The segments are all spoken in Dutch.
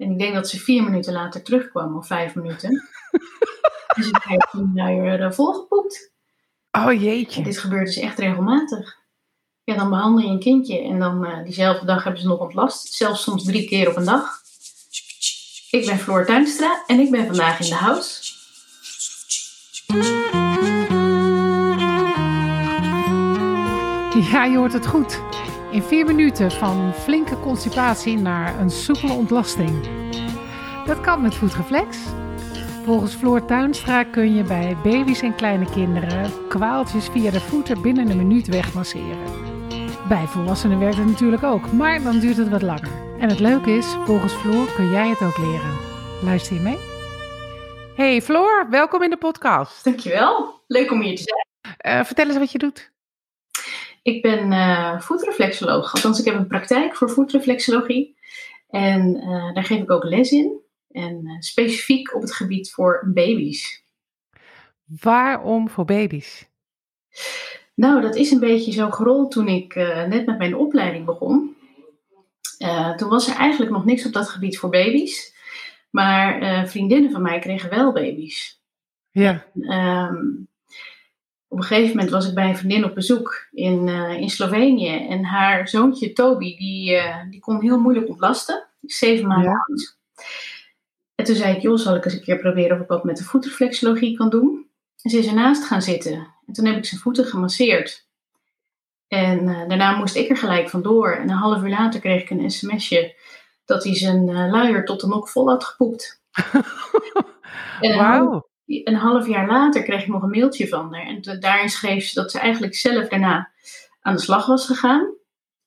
En ik denk dat ze vier minuten later terugkwam, of vijf minuten. dus ik heb toen weer uh, volgepoept. Oh jeetje. Dit gebeurt dus echt regelmatig. Ja, dan behandel je een kindje en dan uh, diezelfde dag hebben ze nog ontlast. Zelfs soms drie keer op een dag. Ik ben Floor Tuinstra en ik ben vandaag in de house. Ja, je hoort het goed. In vier minuten van flinke constipatie naar een soepele ontlasting. Dat kan met voetreflex. Volgens Floor Tuinstra kun je bij baby's en kleine kinderen kwaaltjes via de voeten binnen een minuut wegmasseren. Bij volwassenen werkt het natuurlijk ook, maar dan duurt het wat langer. En het leuke is, volgens Floor kun jij het ook leren. Luister je mee? Hey Floor, welkom in de podcast. Dankjewel, leuk om hier te zijn. Uh, vertel eens wat je doet. Ik ben uh, voetreflexoloog, althans ik heb een praktijk voor voetreflexologie. En uh, daar geef ik ook les in. En uh, specifiek op het gebied voor baby's. Waarom voor baby's? Nou, dat is een beetje zo gerold toen ik net met mijn opleiding begon. toen was er eigenlijk nog niks op dat gebied voor baby's. Maar vriendinnen van mij kregen wel baby's. Ja. Um, op een gegeven moment was ik bij een vriendin op bezoek in, uh, in Slovenië. En haar zoontje Toby, die, uh, die kon heel moeilijk ontlasten. Zeven maanden ja. oud. En toen zei ik, joh, zal ik eens een keer proberen of ik wat met de voetreflexologie kan doen. En ze is ernaast gaan zitten. En toen heb ik zijn voeten gemasseerd. En uh, daarna moest ik er gelijk vandoor. En een half uur later kreeg ik een sms'je dat hij zijn luier tot de nok vol had gepoept. Wauw een half jaar later kreeg ik nog een mailtje van haar. En daarin schreef ze dat ze eigenlijk zelf daarna aan de slag was gegaan.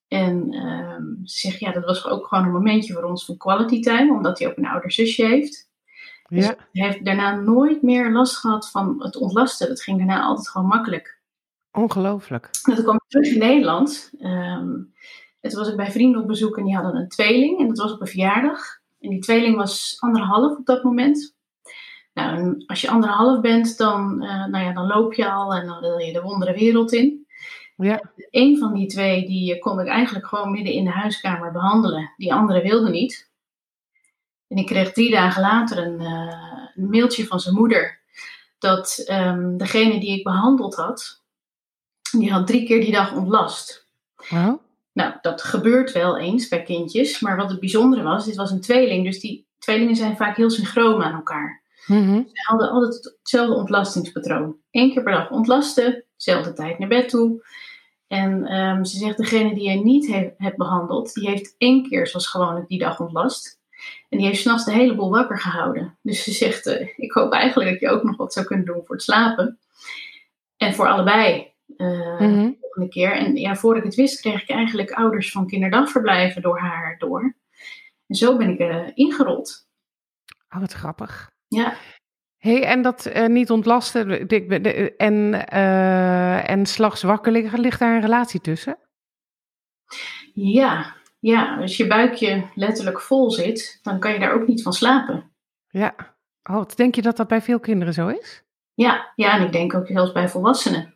En um, ze zegt, ja, dat was ook gewoon een momentje voor ons van quality time, omdat hij ook een ouder zusje heeft. Dus Ja. hij heeft daarna nooit meer last gehad van het ontlasten. Dat ging daarna altijd gewoon makkelijk. Ongelooflijk. En toen kwam ik terug in Nederland. Um, en toen was ik bij vrienden op bezoek en die hadden een tweeling. En dat was op een verjaardag. En die tweeling was anderhalf op dat moment. Nou, als je anderhalf bent, dan, uh, nou ja, dan loop je al en dan wil je de wondere wereld in. Ja. Een van die twee, die kon ik eigenlijk gewoon midden in de huiskamer behandelen. Die andere wilde niet. En ik kreeg drie dagen later een, uh, een mailtje van zijn moeder. Dat um, degene die ik behandeld had, die had drie keer die dag ontlast. Wow. Nou, dat gebeurt wel eens bij kindjes. Maar wat het bijzondere was, dit was een tweeling. Dus die tweelingen zijn vaak heel synchroon aan elkaar. Mm -hmm. Ze hadden altijd hetzelfde ontlastingspatroon. Eén keer per dag ontlasten, dezelfde tijd naar bed toe. En um, ze zegt, degene die je niet he hebt behandeld, die heeft één keer zoals gewoonlijk die dag ontlast. En die heeft s'nachts de hele boel wakker gehouden. Dus ze zegt, uh, ik hoop eigenlijk dat je ook nog wat zou kunnen doen voor het slapen. En voor allebei. Uh, mm -hmm. de volgende keer. En ja, voor ik het wist, kreeg ik eigenlijk ouders van kinderdagverblijven door haar door. En zo ben ik uh, ingerold. Oh, wat grappig. Ja. hey, en dat uh, niet ontlasten en, uh, en wakker liggen, ligt daar een relatie tussen? Ja, ja, als je buikje letterlijk vol zit, dan kan je daar ook niet van slapen. Ja. Oh, denk je dat dat bij veel kinderen zo is? Ja, ja en ik denk ook zelfs bij volwassenen.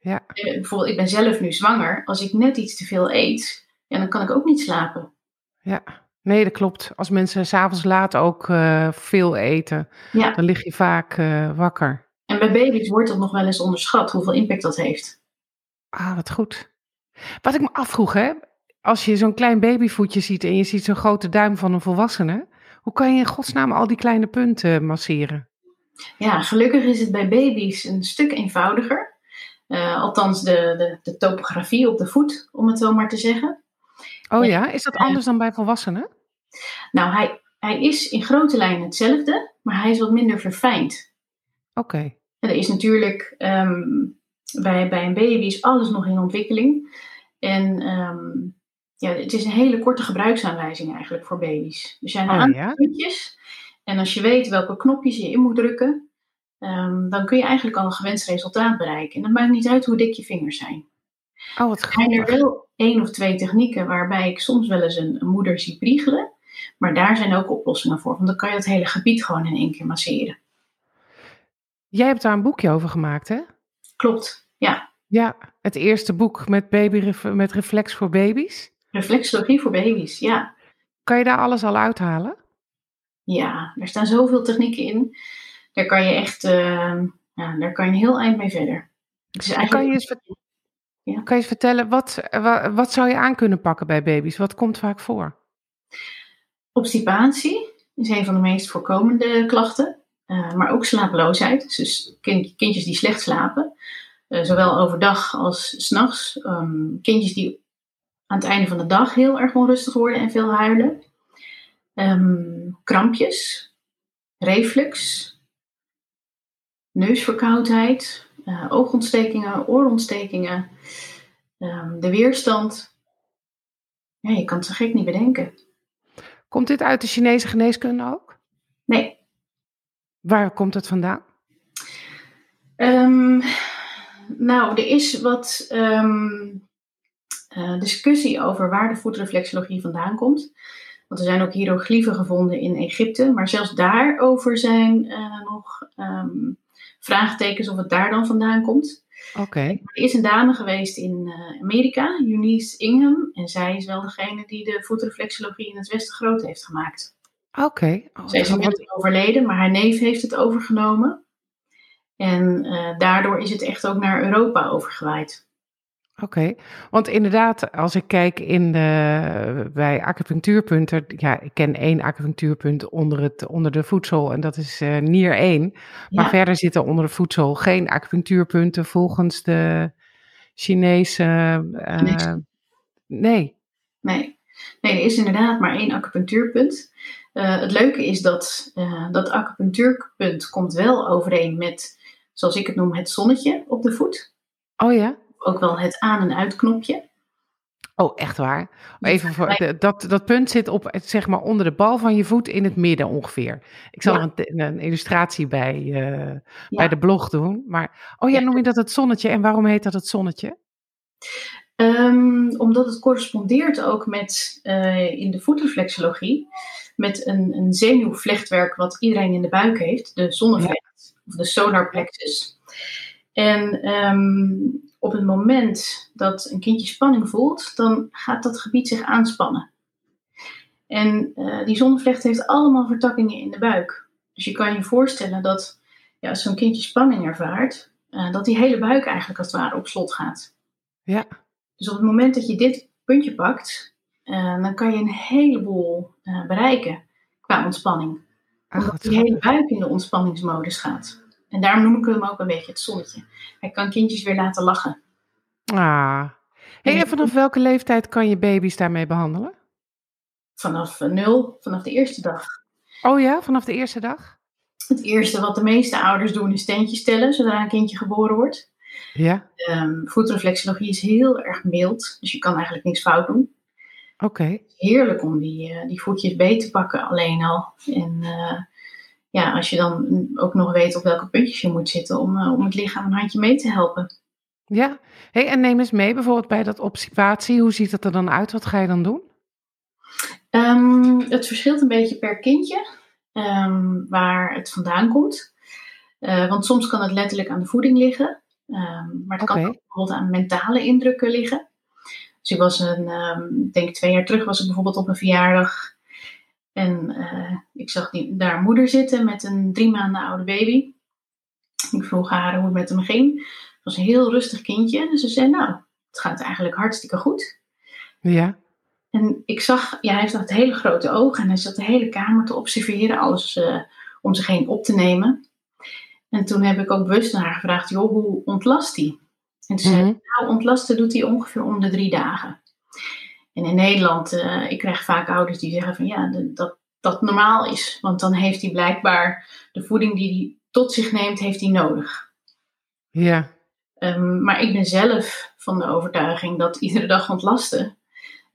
Ja. Uh, bijvoorbeeld, ik ben zelf nu zwanger. Als ik net iets te veel eet, ja, dan kan ik ook niet slapen. Ja. Nee, dat klopt. Als mensen s'avonds laat ook uh, veel eten, ja. dan lig je vaak uh, wakker. En bij baby's wordt dat nog wel eens onderschat, hoeveel impact dat heeft. Ah, wat goed. Wat ik me afvroeg, hè, als je zo'n klein babyvoetje ziet en je ziet zo'n grote duim van een volwassene, hoe kan je in godsnaam al die kleine punten masseren? Ja, gelukkig is het bij baby's een stuk eenvoudiger. Uh, althans, de, de, de topografie op de voet, om het zo maar te zeggen. Oh ja, is dat anders dan bij volwassenen? Nou, hij, hij is in grote lijnen hetzelfde, maar hij is wat minder verfijnd. Oké. Okay. Er is natuurlijk um, bij, bij een baby is alles nog in ontwikkeling. En um, ja, het is een hele korte gebruiksaanwijzing eigenlijk voor baby's. Er zijn een oh, aantal ja? puntjes. En als je weet welke knopjes je in moet drukken, um, dan kun je eigenlijk al een gewenst resultaat bereiken. En dat maakt niet uit hoe dik je vingers zijn. Oh, wat Er zijn er wel één of twee technieken waarbij ik soms wel eens een, een moeder zie priegelen. Maar daar zijn ook oplossingen voor. Want dan kan je het hele gebied gewoon in één keer masseren. Jij hebt daar een boekje over gemaakt, hè? Klopt, ja. Ja, het eerste boek met, baby, met reflex voor baby's. Reflexologie voor baby's, ja. Kan je daar alles al uithalen? Ja, er staan zoveel technieken in. Daar kan je echt, uh, ja, daar kan je een heel eind mee verder. Dus eigenlijk... kan, je eens ja. kan je eens vertellen, wat, wat, zou je aan kunnen pakken bij baby's? Wat komt vaak voor? Obstipatie is een van de meest voorkomende klachten. Uh, maar ook slapeloosheid. Dus kind, kindjes die slecht slapen. Uh, zowel overdag als s'nachts. Um, kindjes die aan het einde van de dag heel erg onrustig worden en veel huilen. Um, krampjes, reflux, neusverkoudheid, uh, oogontstekingen, oorontstekingen, um, de weerstand. Ja, je kan het zo gek niet bedenken. Komt dit uit de Chinese geneeskunde ook? Nee. Waar komt het vandaan? Um, nou, er is wat um, uh, discussie over waar de voetreflexologie vandaan komt. Want er zijn ook hieroglyphen gevonden in Egypte, maar zelfs daarover zijn uh, nog um, vraagtekens of het daar dan vandaan komt. Oké. Okay. Er is een dame geweest in uh, Amerika, Eunice Ingham, en zij is wel degene die de voetreflexologie in het Westen groot heeft gemaakt. Oké. Okay. Oh, zij is inmiddels overleden, maar haar neef heeft het overgenomen. En uh, daardoor is het echt ook naar Europa overgewaaid. Oké, want inderdaad, als ik kijk in de, bij acupunctuurpunten, ja, ik ken één acupunctuurpunt onder, het, onder de voedsel en dat is uh, nier 1. Maar ja. verder zitten onder de voedsel geen acupunctuurpunten volgens de Chinese. Uh, nee. Nee. Nee, er is inderdaad maar één acupunctuurpunt. Uh, het leuke is dat dat acupunctuurpunt komt wel overeen met, zoals ik het noem, het zonnetje op de voet. Oh ja? Ook wel het aan- en uitknopje. Oh, echt waar? Even voor, de, dat, dat punt zit op, zeg maar, onder de bal van je voet in het midden ongeveer. Ik zal ja. een, een, illustratie bij, uh, ja. bij de blog doen. Maar, oh ja, noem je dat het zonnetje? En waarom heet dat het zonnetje? Um, omdat het correspondeert ook met, uh, in de voetreflexologie, met een, een zenuwvlechtwerk wat iedereen in de buik heeft, de zonnevlecht, of de solar plexus. En um, op het moment dat een kindje spanning voelt, dan gaat dat gebied zich aanspannen. En uh, die zonnevlecht heeft allemaal vertakkingen in de buik. Dus je kan je voorstellen dat ja, als zo'n kindje spanning ervaart, uh, dat die hele buik eigenlijk als het ware op slot gaat. Ja. Dus op het moment dat je dit puntje pakt, uh, dan kan je een heleboel bereiken qua ontspanning. Ach, Omdat die hele buik in de ontspanningsmodus gaat. En daarom noem ik hem ook een beetje het zonnetje. Hij kan kindjes weer laten lachen. Ah. Hey, en vanaf welke leeftijd kan je baby's daarmee behandelen? Vanaf nul, vanaf de eerste dag. Oh ja, vanaf de eerste dag? Het eerste wat de meeste ouders doen is tentjes stellen zodra een kindje geboren wordt. Ja. Um, voetreflexologie is heel erg mild, dus je kan eigenlijk niks fout doen. Oké. Okay. Heerlijk om die, uh, die voetjes beet te pakken alleen al. En uh, ja, als je dan ook nog weet op welke puntjes je moet zitten om, uh, om het lichaam een handje mee te helpen. Ja, hey, en neem eens mee bijvoorbeeld bij dat obstipatie. Hoe ziet het er dan uit? Wat ga je dan doen? Um, het verschilt een beetje per kindje um, waar het vandaan komt. Uh, want soms kan het letterlijk aan de voeding liggen. Um, maar het okay. kan ook bijvoorbeeld aan mentale indrukken liggen. Dus ik was een, ik denk twee jaar terug was ik bijvoorbeeld op een verjaardag. En uh, ik zag die, daar moeder zitten met een drie maanden oude baby. Ik vroeg haar hoe het met hem ging. Het was een heel rustig kindje. En ze zei, nou, het gaat eigenlijk hartstikke goed. Ja. En ik zag, ja, hij heeft hele grote ogen. En hij zat de hele kamer te observeren. Alles uh, om zich heen op te nemen. En toen heb ik ook bewust naar haar gevraagd, joh, hoe ontlast hij? En toen zei mm-hmm. nou, ontlasten doet hij ongeveer om de drie dagen. En in Nederland, uh, ik krijg vaak ouders die zeggen van ja, de, dat dat normaal is. Want dan heeft hij blijkbaar de voeding die hij tot zich neemt, heeft hij nodig. Ja. Um, maar ik ben zelf van de overtuiging dat iedere dag ontlasten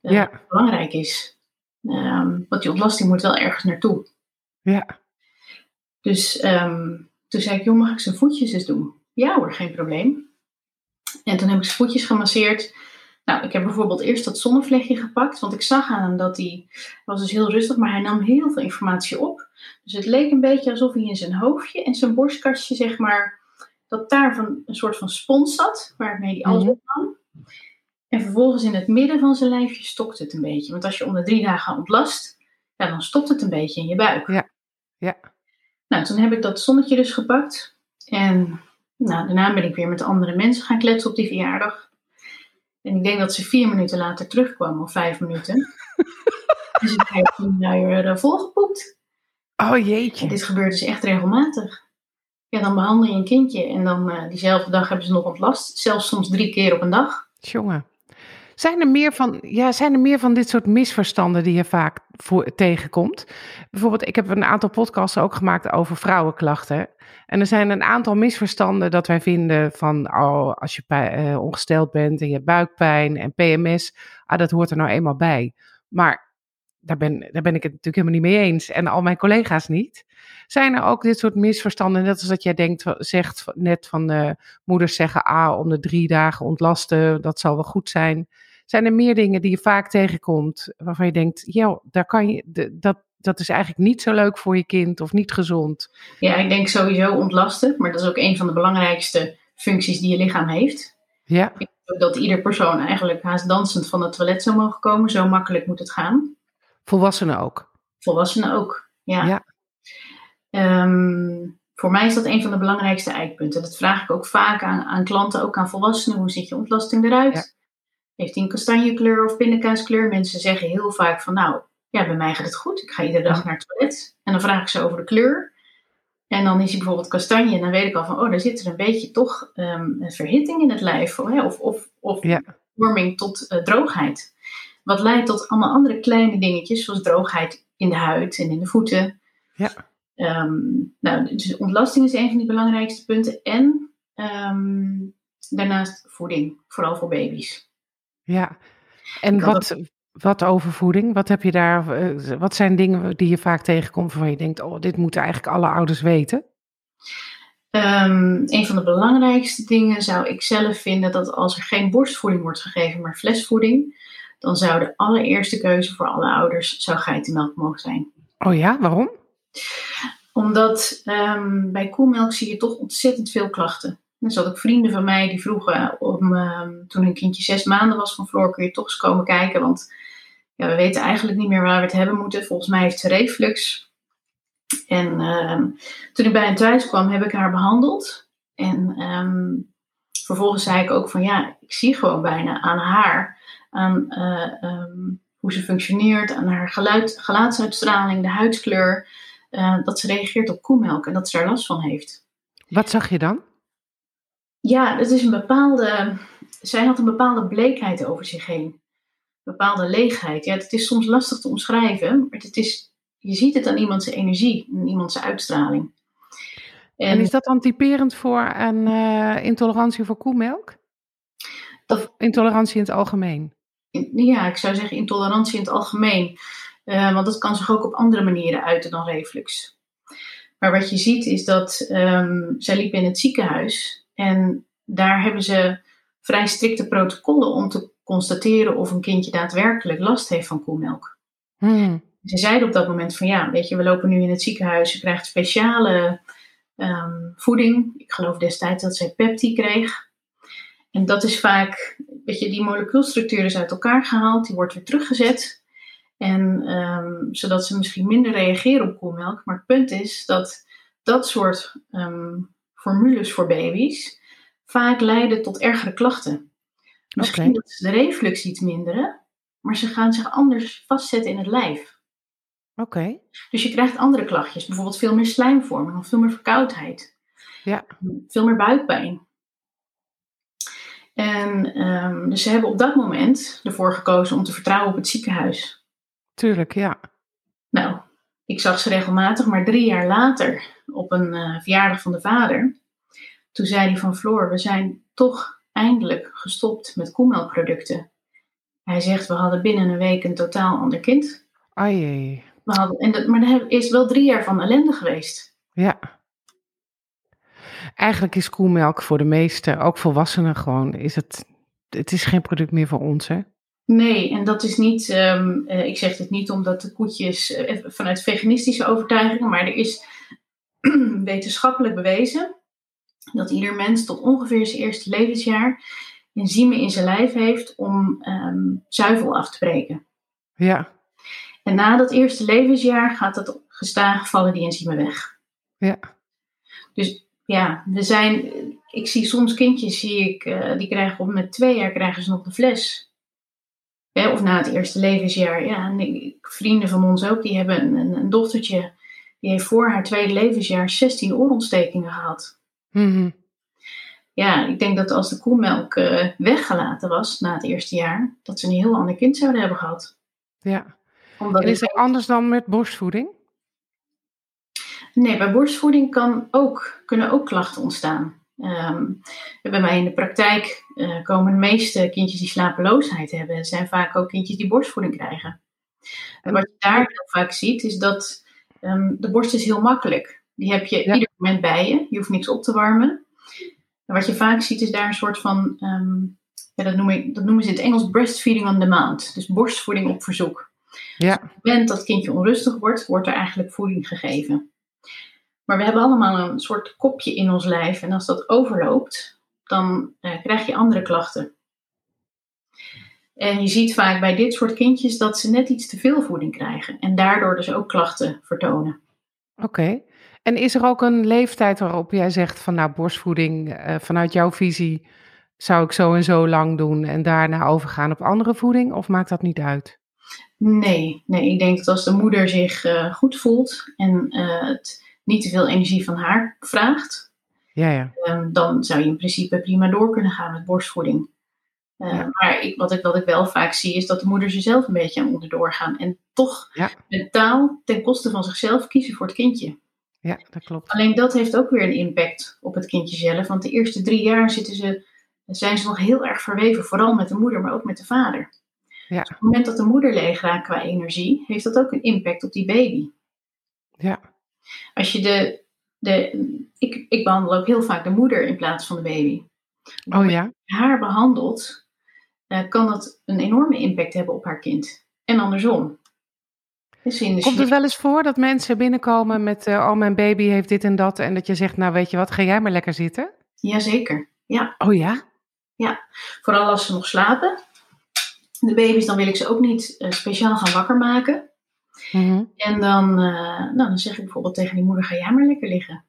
uh, ja. belangrijk is. Um, want die ontlasting moet wel ergens naartoe. Ja. Dus um, toen zei ik, joh, mag ik zijn voetjes eens doen? Ja hoor, geen probleem. En toen heb ik zijn voetjes gemasseerd. Nou, ik heb bijvoorbeeld eerst dat zonnevlechtje gepakt, want ik zag aan hem dat hij was dus heel rustig, maar hij nam heel veel informatie op. Dus het leek een beetje alsof hij in zijn hoofdje en zijn borstkastje, zeg maar, dat daar van een soort van spons zat, waarmee hij alles opnam. En vervolgens in het midden van zijn lijfje stokt het een beetje. Want als je om de drie dagen ontlast, ja, dan stopt het een beetje in je buik. Ja, Ja. Nou, toen heb ik dat zonnetje dus gepakt. En nou, daarna ben ik weer met andere mensen gaan kletsen op die verjaardag. En ik denk dat ze vier minuten later terugkwam, of vijf minuten. dus ik heb toen weer uh, volgepoept. Oh jeetje. En dit gebeurt dus echt regelmatig. Ja, dan behandel je een kindje en dan uh, diezelfde dag hebben ze nog ontlast. Zelfs soms drie keer op een dag. Jongen. Zijn er, meer van, ja, zijn er meer van dit soort misverstanden die je vaak voor, tegenkomt? Bijvoorbeeld, ik heb een aantal podcasts ook gemaakt over vrouwenklachten. En er zijn een aantal misverstanden dat wij vinden van, oh, als je uh, ongesteld bent en je buikpijn en PMS, ah, dat hoort er nou eenmaal bij. Maar daar ben, daar ben ik het natuurlijk helemaal niet mee eens en al mijn collega's niet. Zijn er ook dit soort misverstanden, net als dat jij denkt, zegt net van uh, moeders zeggen, ah, om de drie dagen ontlasten, dat zal wel goed zijn. Zijn er meer dingen die je vaak tegenkomt waarvan je denkt, ja, daar kan je, dat, dat is eigenlijk niet zo leuk voor je kind of niet gezond? Ja, ik denk sowieso ontlasten, maar dat is ook een van de belangrijkste functies die je lichaam heeft. Ja. Ik denk dat ieder persoon eigenlijk haast dansend van het toilet zou mogen komen. Zo makkelijk moet het gaan. Volwassenen ook? Volwassenen ook, ja. ja. Um, voor mij is dat een van de belangrijkste eikpunten. Dat vraag ik ook vaak aan, aan klanten, ook aan volwassenen. Hoe ziet je ontlasting eruit? Heeft hij een kastanjekleur of pindakaaskleur? Mensen zeggen heel vaak van nou, ja, bij mij gaat het goed. Ik ga iedere dag naar het toilet. En dan vraag ik ze over de kleur. En dan is hij bijvoorbeeld kastanje. En dan weet ik al van, oh, daar zit er een beetje toch um, een verhitting in het lijf. Of, of, of ja. vorming tot uh, droogheid. Wat leidt tot allemaal andere kleine dingetjes, zoals droogheid in de huid en in de voeten. Ja. Um, nou, dus ontlasting is een van die belangrijkste punten. En um, daarnaast voeding, vooral voor baby's. Ja, en wat, wat over voeding? Wat heb je daar, eh, wat zijn dingen die je vaak tegenkomt waarvan je denkt, oh, dit moeten eigenlijk alle ouders weten? Um, een van de belangrijkste dingen zou ik zelf vinden dat als er geen borstvoeding wordt gegeven, maar flesvoeding, dan zou de allereerste keuze voor alle ouders zou geitenmelk mogen zijn. Oh ja, waarom? Omdat um, bij koemelk zie je toch ontzettend veel klachten. Er zat ook vrienden van mij die vroegen om, um, toen een kindje zes maanden was van Floor, kun je toch eens komen kijken. Want ja, we weten eigenlijk niet meer waar we het hebben moeten. Volgens mij heeft ze reflux. En um, toen ik bij hen thuis kwam, heb ik haar behandeld. En um, vervolgens zei ik ook van ja, ik zie gewoon bijna aan haar, aan uh, hoe ze functioneert, aan haar geluid, gelaatsuitstraling, de huidskleur, uh, dat ze reageert op koemelk en dat ze daar last van heeft. Wat zag je dan? Ja, het is een bepaalde. Zij had een bepaalde bleekheid over zich heen. Een bepaalde leegheid. Ja, het is soms lastig te omschrijven, maar het is, je ziet het aan iemands energie, aan iemands uitstraling. En, en is dat dan typerend voor een uh, intolerantie voor koemelk? Of intolerantie in het algemeen? ja, ik zou zeggen intolerantie in het algemeen. Uh, want dat kan zich ook op andere manieren uiten dan reflux. Maar wat je ziet is dat um, zij liep in het ziekenhuis en daar hebben ze vrij strikte protocollen om te constateren of een kindje daadwerkelijk last heeft van koemelk. Hmm. Ze zeiden op dat moment van ja, weet je, we lopen nu in het ziekenhuis, ze krijgt speciale um, voeding. Ik geloof destijds dat zij Pepti kreeg. En dat is vaak, weet je, die molecuulstructuur is uit elkaar gehaald, die wordt weer teruggezet. En um, zodat ze misschien minder reageren op koemelk. Maar het punt is dat dat soort um, formules voor baby's vaak leiden tot ergere klachten. Misschien okay. dat ze de reflux iets minderen, maar ze gaan zich anders vastzetten in het lijf. Oké. Okay. Dus je krijgt andere klachtjes, bijvoorbeeld veel meer slijmvorming of veel meer verkoudheid. Ja. Veel meer buikpijn. En um, dus ze hebben op dat moment ervoor gekozen om te vertrouwen op het ziekenhuis. Tuurlijk, ja. Nou, ik zag ze regelmatig, maar drie jaar later, op een uh, verjaardag van de vader, toen zei hij van Floor, we zijn toch eindelijk gestopt met koemelkproducten. Hij zegt, we hadden binnen een week een totaal ander kind. Ai. We hadden, en dat, maar er is wel drie jaar van ellende geweest. Ja. Eigenlijk is koemelk voor de meesten, ook volwassenen gewoon, is het, het is geen product meer voor ons, hè? Nee, en dat is niet, um, uh, ik zeg dit niet omdat de koetjes uh, vanuit veganistische overtuigingen, maar er is wetenschappelijk bewezen dat ieder mens tot ongeveer zijn eerste levensjaar enzymen in zijn lijf heeft om um, zuivel af te breken. Ja. En na dat eerste levensjaar gaat, dat, gestaag vallen die enzymen weg. Ja. Dus ja, er zijn, ik zie soms kindjes, zie ik, uh, die krijgen op met twee jaar krijgen ze nog de fles. Hè, of na het eerste levensjaar. Ja, vrienden van ons ook, die hebben een, een, een, dochtertje, die heeft voor haar tweede levensjaar 16 oorontstekingen gehad. Mhm. Ja, ik denk dat als de koemelk uh, weggelaten was na het eerste jaar, dat ze een heel ander kind zouden hebben gehad. Ja. Omdat en is het anders dan met borstvoeding? Nee, bij borstvoeding kan ook, kunnen ook klachten ontstaan. Um, bij mij in de praktijk uh, komen de meeste kindjes die slapeloosheid hebben, zijn vaak ook kindjes die borstvoeding krijgen. En wat je daar heel vaak ziet, is dat um, de borst is heel makkelijk. Die heb je ieder moment bij je. Je hoeft niks op te warmen. En wat je vaak ziet, is daar een soort van, um, ja, dat, noem ik, dat noemen ze in het Engels breastfeeding on demand. Dus borstvoeding op verzoek. Ja. Dus op het moment dat het kindje onrustig wordt, wordt er eigenlijk voeding gegeven. Maar we hebben allemaal een soort kopje in ons lijf. En als dat overloopt, dan uh, krijg je andere klachten. En je ziet vaak bij dit soort kindjes dat ze net iets te veel voeding krijgen. En daardoor dus ook klachten vertonen. Oké. En is er ook een leeftijd waarop jij zegt van nou borstvoeding, uh, vanuit jouw visie zou ik zo en zo lang doen en daarna overgaan op andere voeding? Of maakt dat niet uit? Nee, nee ik denk dat als de moeder zich uh, goed voelt en het niet te veel energie van haar vraagt, ja, ja. Um, dan zou je in principe prima door kunnen gaan met borstvoeding. Uh, ja. Maar ik, wat, ik, wat ik wel vaak zie is dat de moeders er zelf een beetje aan onderdoor gaan en toch mentaal ten koste van zichzelf kiezen voor het kindje. Ja, dat klopt. Alleen dat heeft ook weer een impact op het kindje zelf, want de eerste drie jaar zitten ze, zijn ze nog heel erg verweven, vooral met de moeder, maar ook met de vader. Ja. Dus op het moment dat de moeder leeg raakt qua energie, heeft dat ook een impact op die baby. Ja. Als je de, de ik, ik behandel ook heel vaak de moeder in plaats van de baby. Oh ja? haar behandelt, uh, kan dat een enorme impact hebben op haar kind. En andersom. Dus Komt het wel eens voor dat mensen binnenkomen met, uh, oh mijn baby heeft dit en dat, en dat je zegt, nou weet je wat, ga jij maar lekker zitten? Jazeker, ja. Oh ja? Ja, vooral als ze nog slapen. De baby's, dan wil ik ze ook niet uh, speciaal gaan wakker maken. Mm-hmm. En dan, uh, nou, dan zeg ik bijvoorbeeld tegen die moeder, ga jij maar lekker liggen.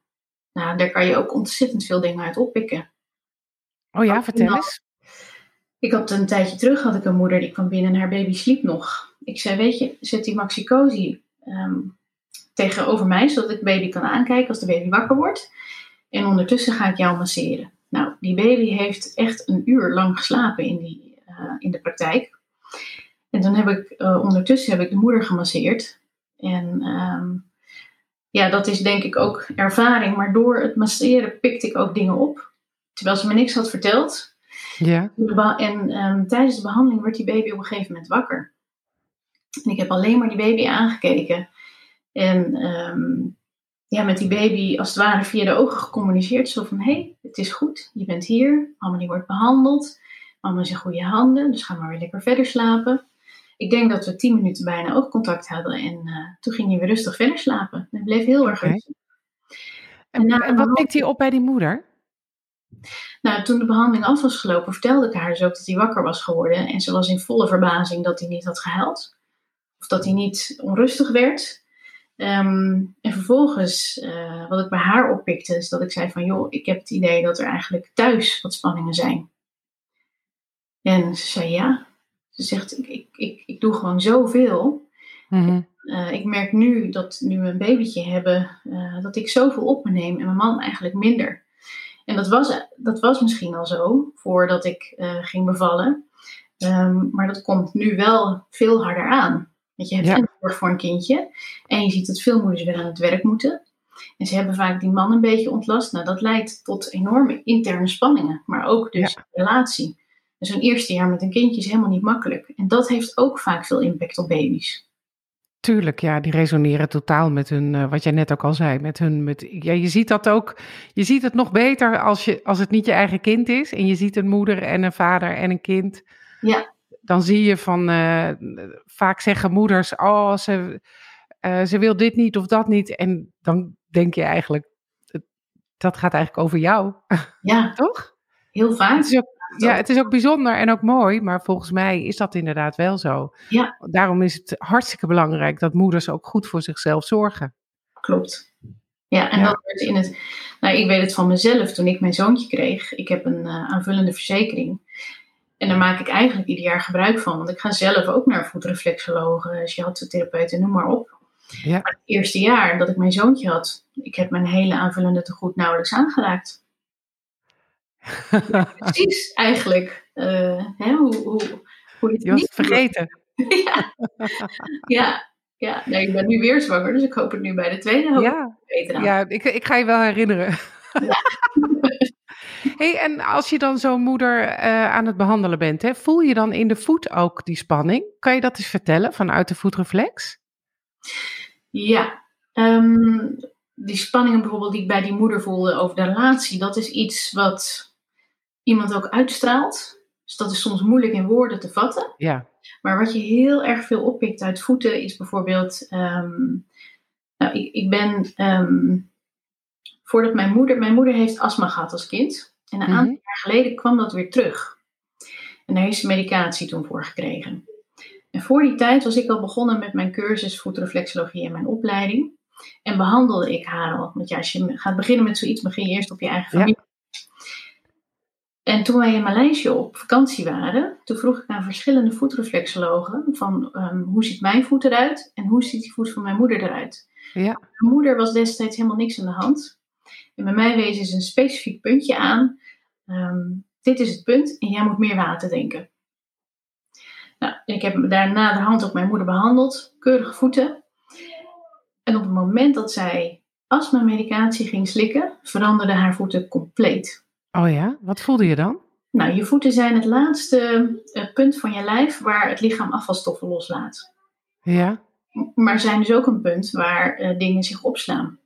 Nou, daar kan je ook ontzettend veel dingen uit oppikken. Oh ja, vertel eens. Ik had een tijdje terug had ik een moeder die kwam binnen en haar baby sliep nog. Ik zei, weet je, zet die maxicosi um, tegenover mij, zodat ik de baby kan aankijken als de baby wakker wordt. En ondertussen ga ik jou masseren. Nou, die baby heeft echt een uur lang geslapen in, die, uh, in de praktijk. En dan heb ik uh, ondertussen heb ik de moeder gemasseerd. En um, ja, dat is denk ik ook ervaring. Maar door het masseren pikte ik ook dingen op. Terwijl ze me niks had verteld. Ja. En um, tijdens de behandeling werd die baby op een gegeven moment wakker. En ik heb alleen maar die baby aangekeken. En um, ja, met die baby als het ware via de ogen gecommuniceerd. Zo van, hé, hey, het is goed, je bent hier. Mama die wordt behandeld. Mama is in goede handen, dus ga maar weer lekker verder slapen. Ik denk dat we tien minuten bijna oogcontact hadden. En uh, toen ging hij weer rustig verder slapen. Het bleef heel erg okay. rustig. En, en, en wat pikt hij op bij die moeder? Nou, toen de behandeling af was gelopen, vertelde ik haar dus ook dat hij wakker was geworden. En ze was in volle verbazing dat hij niet had gehuild. Of dat hij niet onrustig werd. Um, en vervolgens, uh, wat ik bij haar oppikte, is dat ik zei van... joh, ik heb het idee dat er eigenlijk thuis wat spanningen zijn. En ze zei ja. Ze zegt, ik, ik, ik, ik doe gewoon zoveel. Uh, ik merk nu dat nu we een babytje hebben, uh, dat ik zoveel op me neem en mijn man eigenlijk minder. En dat was, dat was misschien al zo voordat ik uh, ging bevallen. Um, maar dat komt nu wel veel harder aan. Want je hebt ja. zorg voor een kindje en je ziet dat veel moeders weer aan het werk moeten. En ze hebben vaak die man een beetje ontlast. Nou, dat leidt tot enorme interne spanningen, maar ook dus ja. relatie. Dus een eerste jaar met een kindje is helemaal niet makkelijk. En dat heeft ook vaak veel impact op baby's. Tuurlijk, ja, die resoneren totaal met hun, uh, wat jij net ook al zei, met hun, met, ja, je ziet dat ook, je ziet het nog beter als, je, als het niet je eigen kind is en je ziet een moeder en een vader en een kind. Ja. Dan zie je van, uh, vaak zeggen moeders, oh, ze, uh, ze wil dit niet of dat niet. En dan denk je eigenlijk, dat gaat eigenlijk over jou. Ja. Toch? Heel vaak. Het is ook, ja, het is ook bijzonder en ook mooi, maar volgens mij is dat inderdaad wel zo. Ja. Daarom is het hartstikke belangrijk dat moeders ook goed voor zichzelf zorgen. klopt. Ja, en Ja. dat werd in het. Nou, ik weet het van mezelf toen ik mijn zoontje kreeg. Ik heb een eh, aanvullende verzekering. En daar maak ik eigenlijk ieder jaar gebruik van. Want ik ga zelf ook naar voetreflexologen, shiatsu-therapeuten, noem maar op. Ja. Maar het eerste jaar dat ik mijn zoontje had, ik heb mijn hele aanvullende tegoed nauwelijks aangeraakt. Precies, eigenlijk. eh, hè, hoe, hoe, hoe je het Je was niet het vergeten. ja. ja, ja. Nee, ik ben nu weer zwanger, dus ik hoop het nu bij de tweede hoop Ja, beter aan. ja ik, ik ga je wel herinneren. hey, en als je dan zo'n moeder eh, aan het behandelen bent, hè, voel je dan in de voet ook die spanning? Kan je dat eens vertellen vanuit de voetreflex? Ja, ehm, die spanningen bijvoorbeeld die ik bij die moeder voelde over de relatie, dat is iets wat iemand ook uitstraalt. Dus dat is soms moeilijk in woorden te vatten. Ja, Maar wat je heel erg veel oppikt uit voeten is bijvoorbeeld. ehm, nou, ik, ik ben. ehm, voordat mijn moeder. Mijn moeder heeft astma gehad als kind. En een Mhm. aantal jaar geleden kwam dat weer terug. En daar heeft ze medicatie toen voor gekregen. En voor die tijd was ik al begonnen met mijn cursus voetreflexologie en mijn opleiding. En behandelde ik haar al. Want ja, als je gaat beginnen met zoiets, begin je eerst op je eigen Ja. En toen wij in Maleisië op vakantie waren, toen vroeg ik aan verschillende voetreflexologen van ehm, hoe ziet mijn voet eruit en hoe ziet die voet van mijn moeder eruit. ja, Mijn moeder was destijds helemaal niks aan de hand. En bij mij wezen ze een specifiek puntje aan. Ehm, dit is het punt en jij moet meer water drinken. Nou, ik heb daarna de hand op mijn moeder behandeld, keurige voeten. En op het moment dat zij astma-medicatie ging slikken, veranderden haar voeten compleet. Oh ja, wat voelde je dan? Nou, je voeten zijn het laatste eh, punt van je lijf waar het lichaam afvalstoffen loslaat. Ja, Maar zijn dus ook een punt waar eh, dingen zich opslaan.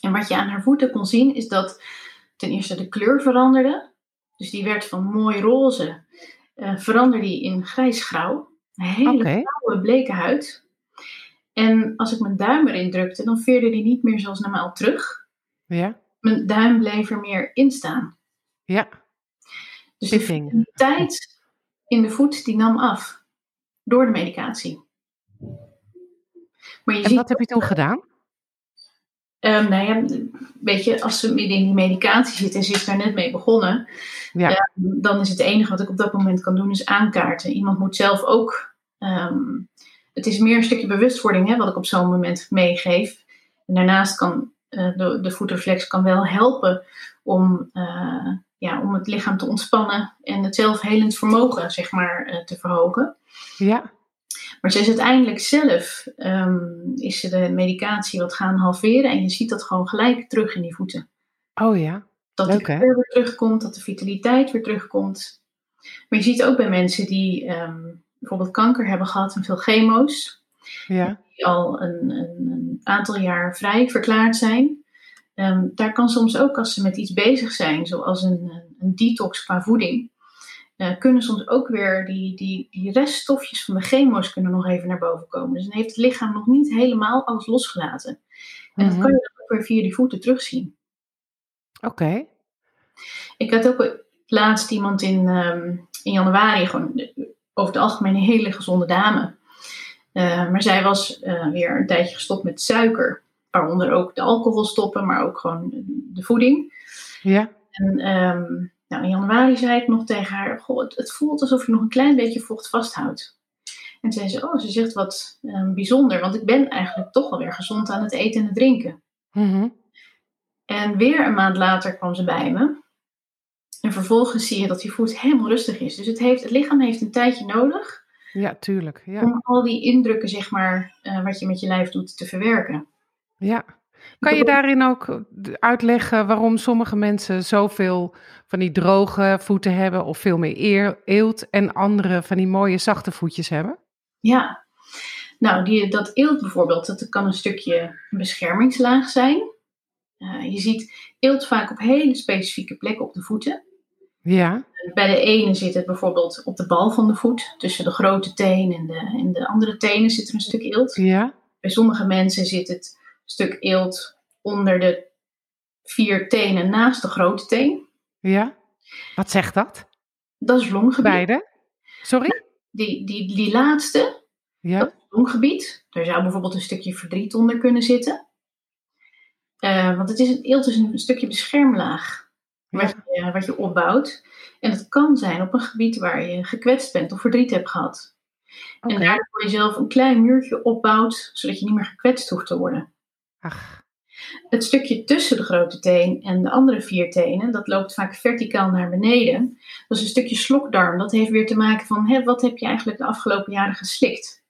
En wat je aan haar voeten kon zien is dat ten eerste de kleur veranderde. Dus die werd van mooi roze, eh, veranderde die in grijsgrauw. Een hele oké. blauwe, bleke huid. En als ik mijn duim erin drukte, dan veerde die niet meer zoals normaal terug. Ja, Mijn duim bleef er meer in staan. ja, Dus de vitaliteit in de voet die nam af. Door de medicatie. Maar je En ziet wat heb je toen gedaan? Ehm, nou ja, weet je, als ze midden in die medicatie zit en ze is daar net mee begonnen, Ja. dan is het enige wat ik op dat moment kan doen, is aankaarten. Iemand moet zelf ook. ehm, het is meer een stukje bewustwording hè, wat ik op zo'n moment meegeef. En daarnaast kan de, de voetreflex kan wel helpen om, eh, ja, om het lichaam te ontspannen en het zelfhelend vermogen zeg maar, eh, te verhogen. Ja, Maar ze is uiteindelijk zelf, ehm, is ze de medicatie wat gaan halveren en je ziet dat gewoon gelijk terug in die voeten. oh ja, Dat Leuk, de kleur weer terugkomt, dat de vitaliteit weer terugkomt. Maar je ziet ook bij mensen die ehm, bijvoorbeeld kanker hebben gehad en veel chemo's, ja, die al een, een, een aantal jaar vrij verklaard zijn. Ehm, daar kan soms ook als ze met iets bezig zijn, zoals een, een- detox qua voeding, eh, kunnen soms ook weer die, die, die reststofjes van de chemo's kunnen nog even naar boven komen. Dus dan heeft het lichaam nog niet helemaal alles losgelaten. En dat Mhm. kan je dan ook weer via die voeten terugzien. oké. Ik had ook laatst iemand in, ehm, in januari, gewoon over het algemeen een hele gezonde dame. Eh, maar zij was eh, weer een tijdje gestopt met suiker. Waaronder ook de alcohol stoppen, maar ook gewoon de voeding. Ja, En ehm, nou, in januari zei ik nog tegen haar: Goh, het, het voelt alsof je nog een klein beetje vocht vasthoudt. En zei ze: Oh, ze zegt wat ehm, bijzonder, want ik ben eigenlijk toch alweer gezond aan het eten en het drinken. mhm. En weer een maand later kwam ze bij me. En vervolgens zie je dat die voet helemaal rustig is. Dus het, heeft, het lichaam heeft een tijdje nodig ja, tuurlijk. Ja, om al die indrukken, zeg maar, eh, wat je met je lijf doet, te verwerken. ja. Kan je daarin ook uitleggen waarom sommige mensen zoveel van die droge voeten hebben of veel meer eer, eelt en andere van die mooie zachte voetjes hebben? Ja, nou, die, dat eelt bijvoorbeeld, dat kan een stukje beschermingslaag zijn. Eh, je ziet eelt vaak op hele specifieke plekken op de voeten. Ja, Bij de ene zit het bijvoorbeeld op de bal van de voet. Tussen de grote teen en de, en de andere tenen zit er een stuk eelt. ja, Bij sommige mensen zit het stuk eelt onder de vier tenen naast de grote teen. ja. Wat zegt dat? Dat is longgebied. Beide? Sorry? Die, die, die laatste, Ja, dat is longgebied. Daar zou bijvoorbeeld een stukje verdriet onder kunnen zitten. Uh, want het is een, eelt is een stukje beschermlaag wat, je, wat je opbouwt. En het kan zijn op een gebied waar je gekwetst bent of verdriet hebt gehad. Okay. En daardoor jezelf een klein muurtje opbouwt, zodat je niet meer gekwetst hoeft te worden. Ach. Het stukje tussen de grote teen en de andere vier tenen, dat loopt vaak verticaal naar beneden. Dat is een stukje slokdarm. Dat heeft weer te maken van, hè, wat heb je eigenlijk de afgelopen jaren geslikt?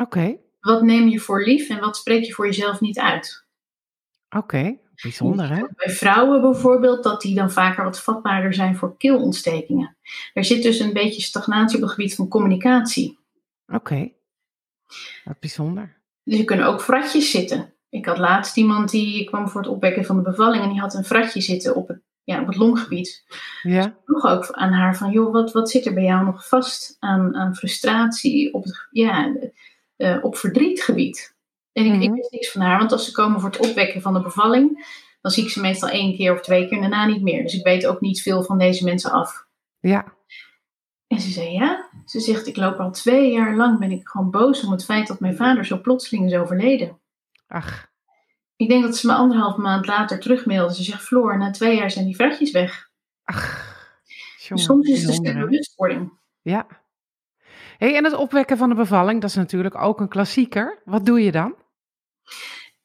Oké. Wat neem je voor lief en wat spreek je voor jezelf niet uit? Oké, bijzonder hè? Bij vrouwen bijvoorbeeld, dat die dan vaker wat vatbaarder zijn voor keelontstekingen. Er zit dus een beetje stagnatie op het gebied van communicatie. Oké, wat bijzonder. Dus er kunnen ook fratjes zitten. Ik had laatst iemand die kwam voor het opwekken van de bevalling en die had een fratje zitten op het, ja, op het longgebied. Ja. Ik vroeg ook aan haar van, joh, wat, wat zit er bij jou nog vast aan, aan frustratie op, het, ja, uh, op verdrietgebied? En ik, mm ik mhm. wist niks van haar, want als ze komen voor het opwekken van de bevalling, dan zie ik ze meestal één keer of twee keer en daarna niet meer. Dus ik weet ook niet veel van deze mensen af. Ja. En ze zei ja. Ze zegt, ik loop al twee jaar lang, ben ik gewoon boos om het feit dat mijn vader zo plotseling is overleden. Ach. Ik denk dat ze me anderhalf maand later terugmailde. Ze zegt, Floor, na twee jaar zijn die vratjes weg. Ach. Jongen, Soms is het een stuk bewustwording. Ja. Hey, en het opwekken van de bevalling, dat is natuurlijk ook een klassieker. Wat doe je dan?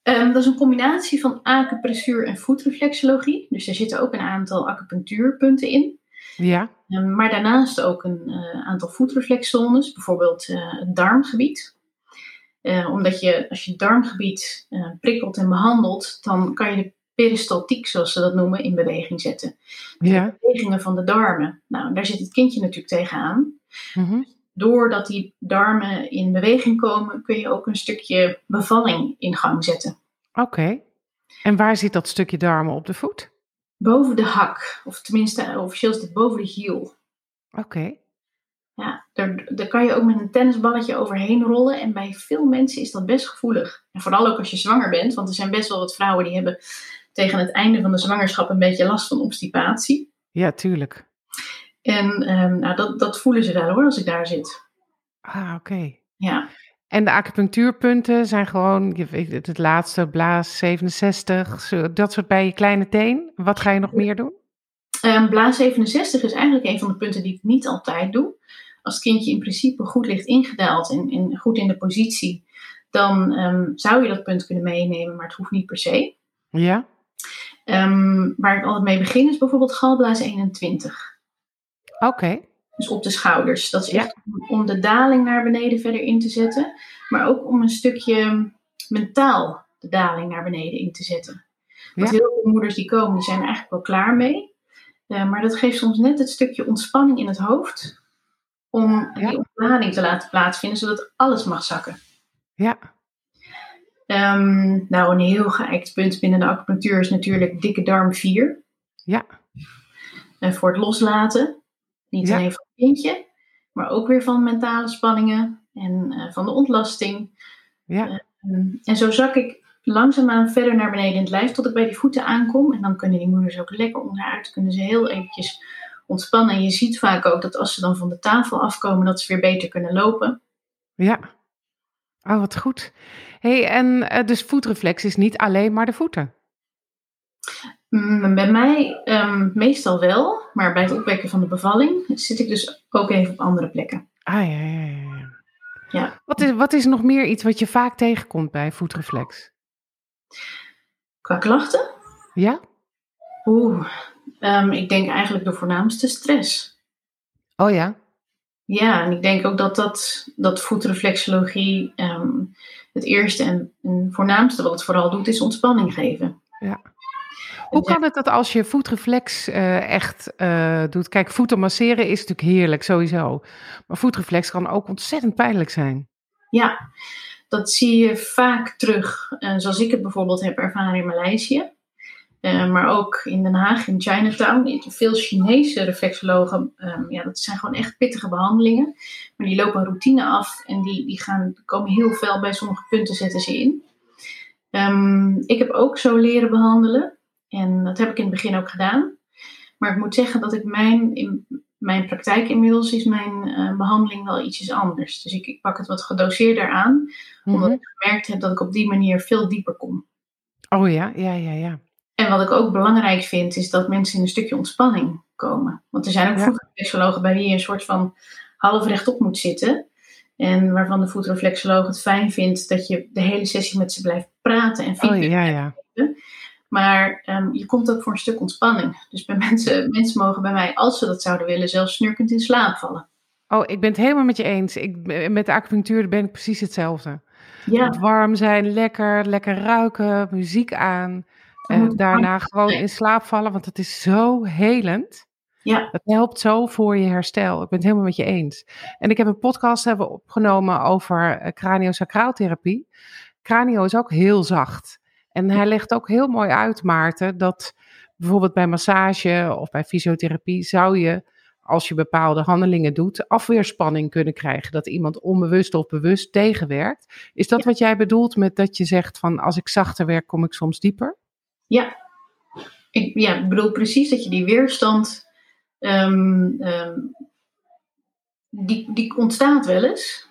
Um, dat is een combinatie van acupressuur en voetreflexologie. Dus er zitten ook een aantal acupunctuurpunten in. Ja. Um, maar daarnaast ook een uh, aantal voetreflexzones, bijvoorbeeld uh, het darmgebied. Uh, omdat je, als je darmgebied prikkelt en behandelt, dan kan je de peristaltiek, zoals ze dat noemen, in beweging zetten. Ja. De bewegingen van de darmen. Nou, daar zit het kindje natuurlijk tegenaan. Mm doordat die darmen in beweging komen, kun je ook een stukje bevalling in gang zetten. Oké. En waar zit dat stukje darmen op de voet? Boven de hak, of tenminste officieel is het boven de hiel. Oké. Ja, daar, daar kan je ook met een tennisballetje overheen rollen. En bij veel mensen is dat best gevoelig. En vooral ook als je zwanger bent, want er zijn best wel wat vrouwen die hebben tegen het einde van de zwangerschap een beetje last van obstipatie. Ja, tuurlijk. En um, nou, dat, dat voelen ze wel hoor, als ik daar zit. Ah, oké. Ja. En de acupunctuurpunten zijn gewoon het laatste, blaas 67, dat soort bij je kleine teen. Wat ga je nog meer doen? Um, blaas 67 is eigenlijk een van de punten die ik niet altijd doe. Als het kindje in principe goed ligt ingedaald en, en goed in de positie, dan um, zou je dat punt kunnen meenemen, maar het hoeft niet per se. Ja. Um, waar ik altijd mee begin is bijvoorbeeld galblaas 21. Oké. Dus op de schouders. Dat is echt om de daling naar beneden verder in te zetten. Maar ook om een stukje mentaal de daling naar beneden in te zetten. Want heel veel moeders die komen, die zijn er eigenlijk wel klaar mee. Uh, maar dat geeft soms net het stukje ontspanning in het hoofd. Om die ontlading te laten plaatsvinden, zodat alles mag zakken. Ja. Um, nou, een heel geëikt punt binnen de acupunctuur is natuurlijk dikke darm 4. Ja. En voor het loslaten. Niet alleen van het kindje, maar ook weer van mentale spanningen en uh, van de ontlasting. Ja. Uh, en zo zak ik langzaamaan verder naar beneden in het lijf tot ik bij die voeten aankom. En dan kunnen die moeders ook lekker onderuit, kunnen ze heel eventjes ontspannen. En je ziet vaak ook dat als ze dan van de tafel afkomen, dat ze weer beter kunnen lopen. Ja. Oh, wat goed. hey, en uh, dus voetreflex is niet alleen maar de voeten? Mm, bij mij um, meestal wel, maar bij het opwekken van de bevalling zit ik dus ook even op andere plekken. Ah ja, ja, ja. ja. Wat, is, wat is nog meer iets wat je vaak tegenkomt bij voetreflex? Qua klachten? Ja. Oeh, um, ik denk eigenlijk de voornaamste stress. Oh ja? Ja, en ik denk ook dat, dat, dat voetreflexologie um, het eerste en, en voornaamste wat het vooral doet, is ontspanning geven. Ja. Hoe kan het dat als je voetreflex uh, echt uh, doet? Kijk, voeten masseren is natuurlijk heerlijk sowieso. Maar voetreflex kan ook ontzettend pijnlijk zijn. Ja, dat zie je vaak terug. Uh, zoals ik het bijvoorbeeld heb ervaren in Maleisië. maar ook in Den Haag, in Chinatown. Veel Chinese reflexologen, um, ja, dat zijn gewoon echt pittige behandelingen. Maar die lopen een routine af en die, die gaan, komen heel veel bij sommige punten zetten ze in. Um, ik heb ook zo leren behandelen. En dat heb ik in het begin ook gedaan. Maar ik moet zeggen dat ik mijn, in mijn praktijk inmiddels is mijn uh, behandeling wel ietsjes anders. Dus ik, ik, pak het wat gedoseerder aan, omdat mhm. ik gemerkt heb dat ik op die manier veel dieper kom. Oh ja, ja, ja, ja. En wat ik ook belangrijk vind, is dat mensen in een stukje ontspanning komen. Want er zijn ook Ja. voetreflexologen bij wie je een soort van half rechtop moet zitten. En waarvan de voetreflexoloog het fijn vindt dat je de hele sessie met ze blijft praten en Oh feedback ja, ja. Maar ehm, je komt ook voor een stuk ontspanning. Dus bij mensen, mensen mogen bij mij, als ze dat zouden willen, zelfs snurkend in slaap vallen. Oh, ik ben het helemaal met je eens. Ik, met de acupunctuur ben ik precies hetzelfde. Ja, Het warm zijn, lekker, lekker ruiken, muziek aan. En moet daarna warm gewoon in slaap vallen, want het is zo helend. ja, Het helpt zo voor je herstel. Ik ben het helemaal met je eens. En ik heb een podcast hebben opgenomen over eh, craniosacraaltherapie. Cranio is ook heel zacht. En hij legt ook heel mooi uit, Maarten, dat bijvoorbeeld bij massage of bij fysiotherapie zou je, als je bepaalde handelingen doet, afweerspanning kunnen krijgen. Dat iemand onbewust of bewust tegenwerkt. Is dat Ja. wat jij bedoelt met dat je zegt van als ik zachter werk, kom ik soms dieper? ja. Ik, ja, bedoel precies dat je die weerstand, ehm, ehm, die, die ontstaat wel eens.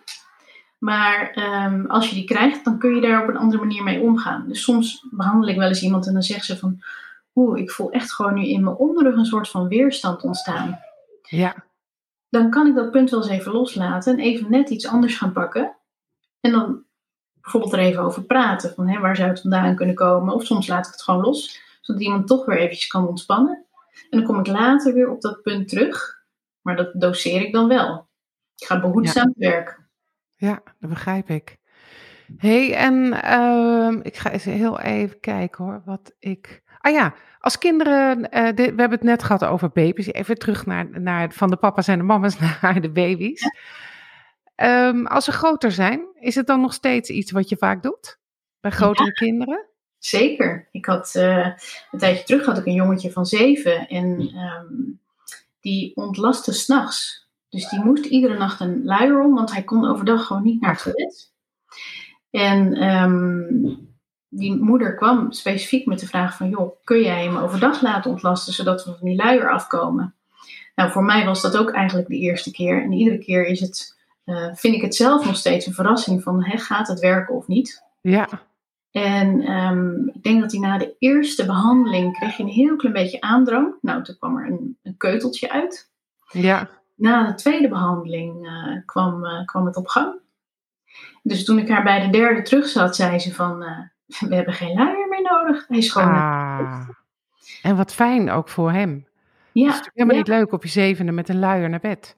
Maar ehm, als je die krijgt, dan kun je daar op een andere manier mee omgaan. Dus soms behandel ik wel eens iemand en dan zegt ze van, oeh, ik voel echt gewoon nu in mijn onderrug een soort van weerstand ontstaan. Ja, dan kan ik dat punt wel eens even loslaten en even net iets anders gaan pakken. En dan bijvoorbeeld er even over praten. Van hè, waar zou het vandaan kunnen komen? Of soms laat ik het gewoon los, zodat iemand toch weer eventjes kan ontspannen. En dan kom ik later weer op dat punt terug. Maar dat doseer ik dan wel. Ik ga behoedzaam werken. Ja, dat begrijp ik. hey, en ehm, ik ga eens heel even kijken hoor, wat ik... Ah ja, als kinderen, eh, dit- we hebben het net gehad over baby's. Even terug naar, naar van de papa's en de mama's naar de baby's. Ehm, als ze groter zijn, is het dan nog steeds iets wat je vaak doet? Bij grotere kinderen? Zeker. Ik had eh, een tijdje terug had ik een jongetje van zeven en ehm, die ontlastte s'nachts. Dus die moest iedere nacht een luier om, want hij kon overdag gewoon niet naar het toilet. En ehm, die moeder kwam specifiek met de vraag van, joh, kun jij hem overdag laten ontlasten, zodat we van die luier afkomen? Nou, voor mij was dat ook eigenlijk de eerste keer. En iedere keer is het, eh, vind ik het zelf nog steeds een verrassing van, hè, gaat het werken of niet? Ja, En ehm, ik denk dat hij na de eerste behandeling kreeg een heel klein beetje aandrang. Nou, toen kwam er een, een keuteltje uit. ja. Na de tweede behandeling eh, kwam, eh, kwam het op gang. Dus toen ik haar bij de derde terug zat, zei ze van, eh, we hebben geen luier meer nodig. Hij is gewoon... Ah. En wat fijn ook voor hem. Het is ja, natuurlijk helemaal ja. niet leuk op je zevende met een luier naar bed.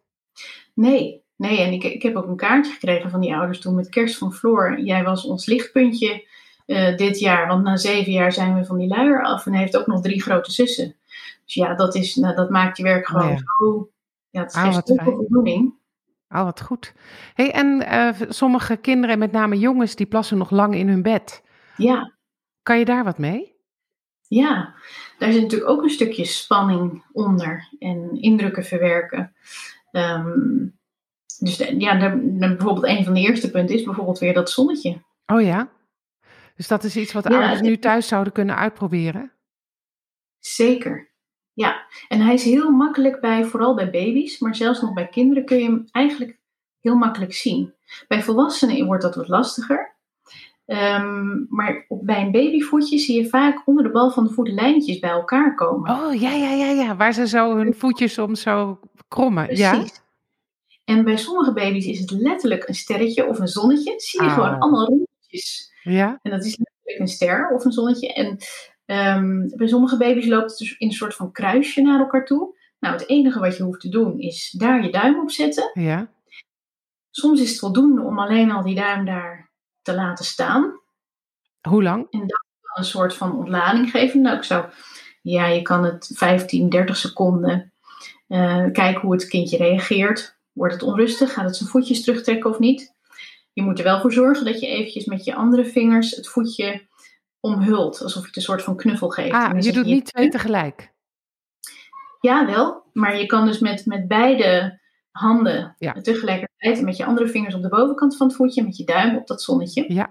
Nee, nee. En ik, ik heb ook een kaartje gekregen van die ouders toen met kerst van Floor. Jij was ons lichtpuntje dit jaar. Want na zeven jaar zijn we van die luier af. En hij heeft ook nog drie grote zussen. Dus ja, dat, is, nou, dat maakt je werk gewoon Oh ja. zo... Ja, het Ah, geeft wat voldoening. Oh, wat goed. Hey, en eh, sommige kinderen, met name jongens, die plassen nog lang in hun bed. Ja, Kan je daar wat mee? ja. Daar zit natuurlijk ook een stukje spanning onder. En indrukken verwerken. Ehm, dus de- ja, bijvoorbeeld een van de eerste punten is bijvoorbeeld weer dat zonnetje. Oh ja? Dus dat is iets wat Ja, ouders nu thuis zouden kunnen uitproberen? Zeker. Ja, en hij is heel makkelijk bij, vooral bij baby's, maar zelfs nog bij kinderen kun je hem eigenlijk heel makkelijk zien. Bij volwassenen wordt dat wat lastiger. Ehm, maar op, bij een babyvoetje zie je vaak onder de bal van de voet lijntjes bij elkaar komen. Oh, ja, ja, ja, ja. Waar ze zo hun voetjes om zo krommen. Ja? Precies. En bij sommige baby's is het letterlijk een sterretje of een zonnetje. Zie je Oh. gewoon allemaal rondjes. Ja? En dat is letterlijk een ster of een zonnetje. En ehm, bij sommige baby's loopt het dus in een soort van kruisje naar elkaar toe. Nou, het enige wat je hoeft te doen is daar je duim op zetten. Ja? Soms is het voldoende om alleen al die duim daar te laten staan. Hoe lang? Een soort van ontlading geven. Nou, ik zou, ja, je kan het 15, 30 seconden eh, kijken hoe het kindje reageert. Wordt het onrustig? Gaat het zijn voetjes terugtrekken of niet? Je moet er wel voor zorgen dat je eventjes met je andere vingers het voetje omhult. Alsof je het een soort van knuffel geeft. Ah, je doet niet twee tegelijk. Ja, wel. Maar je kan dus met, met beide handen Ja. tegelijkertijd met je andere vingers op de bovenkant van het voetje, met je duim op dat zonnetje. Ja.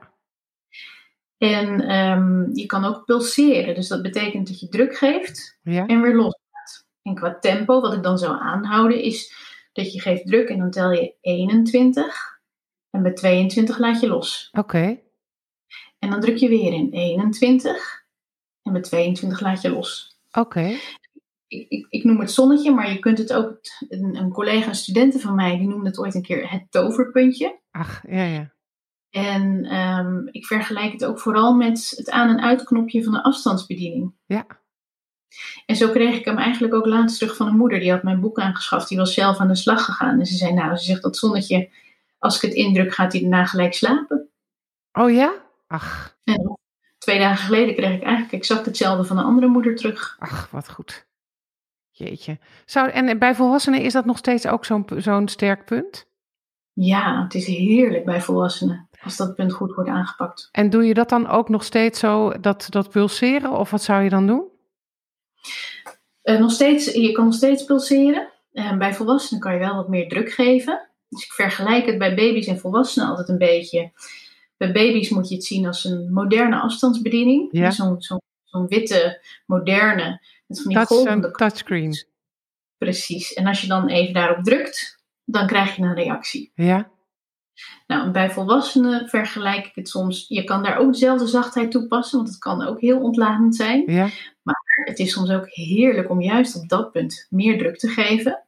En ehm, je kan ook pulseren. Dus dat betekent dat je druk geeft Ja? en weer loslaat. En qua tempo, wat ik dan zou aanhouden, is dat je geeft druk en dan tel je 21. En bij 22 laat je los. Oké. En dan druk je weer in 21. En met 22 laat je los. Oké. Ik, ik, ik, noem het zonnetje, maar je kunt het ook. Een, een collega, een studenten van mij, die noemde het ooit een keer het toverpuntje. Ach, ja, ja. En um, ik vergelijk het ook vooral met het aan- en uitknopje van de afstandsbediening. Ja. En zo kreeg ik hem eigenlijk ook laatst terug van een moeder. Die had mijn boek aangeschaft. Die was zelf aan de slag gegaan. En ze zei, nou, ze zegt dat zonnetje, als ik het indruk, gaat hij daarna gelijk slapen. Oh ja? Ach. En twee dagen geleden kreeg ik eigenlijk exact hetzelfde van een andere moeder terug. Ach, wat goed. Jeetje. Zou, en bij volwassenen is dat nog steeds ook zo'n zo'n sterk punt? Ja, het is heerlijk bij volwassenen als dat punt goed wordt aangepakt. En doe je dat dan ook nog steeds zo, dat, dat pulseren? Of wat zou je dan doen? Uh, nog steeds, je kan nog steeds pulseren. Uh, bij volwassenen kan je wel wat meer druk geven. Dus ik vergelijk het bij baby's en volwassenen altijd een beetje. Bij baby's moet je het zien als een moderne afstandsbediening. Ja. Zo'n zo, zo witte, moderne, met van die Touch, golvende een touchscreen. Precies. En als je dan even daarop drukt, dan krijg je een reactie. Ja. Nou, bij volwassenen vergelijk ik het soms. Je kan daar ook dezelfde zachtheid toepassen, want het kan ook heel ontladend zijn. Ja. Maar het is soms ook heerlijk om juist op dat punt meer druk te geven.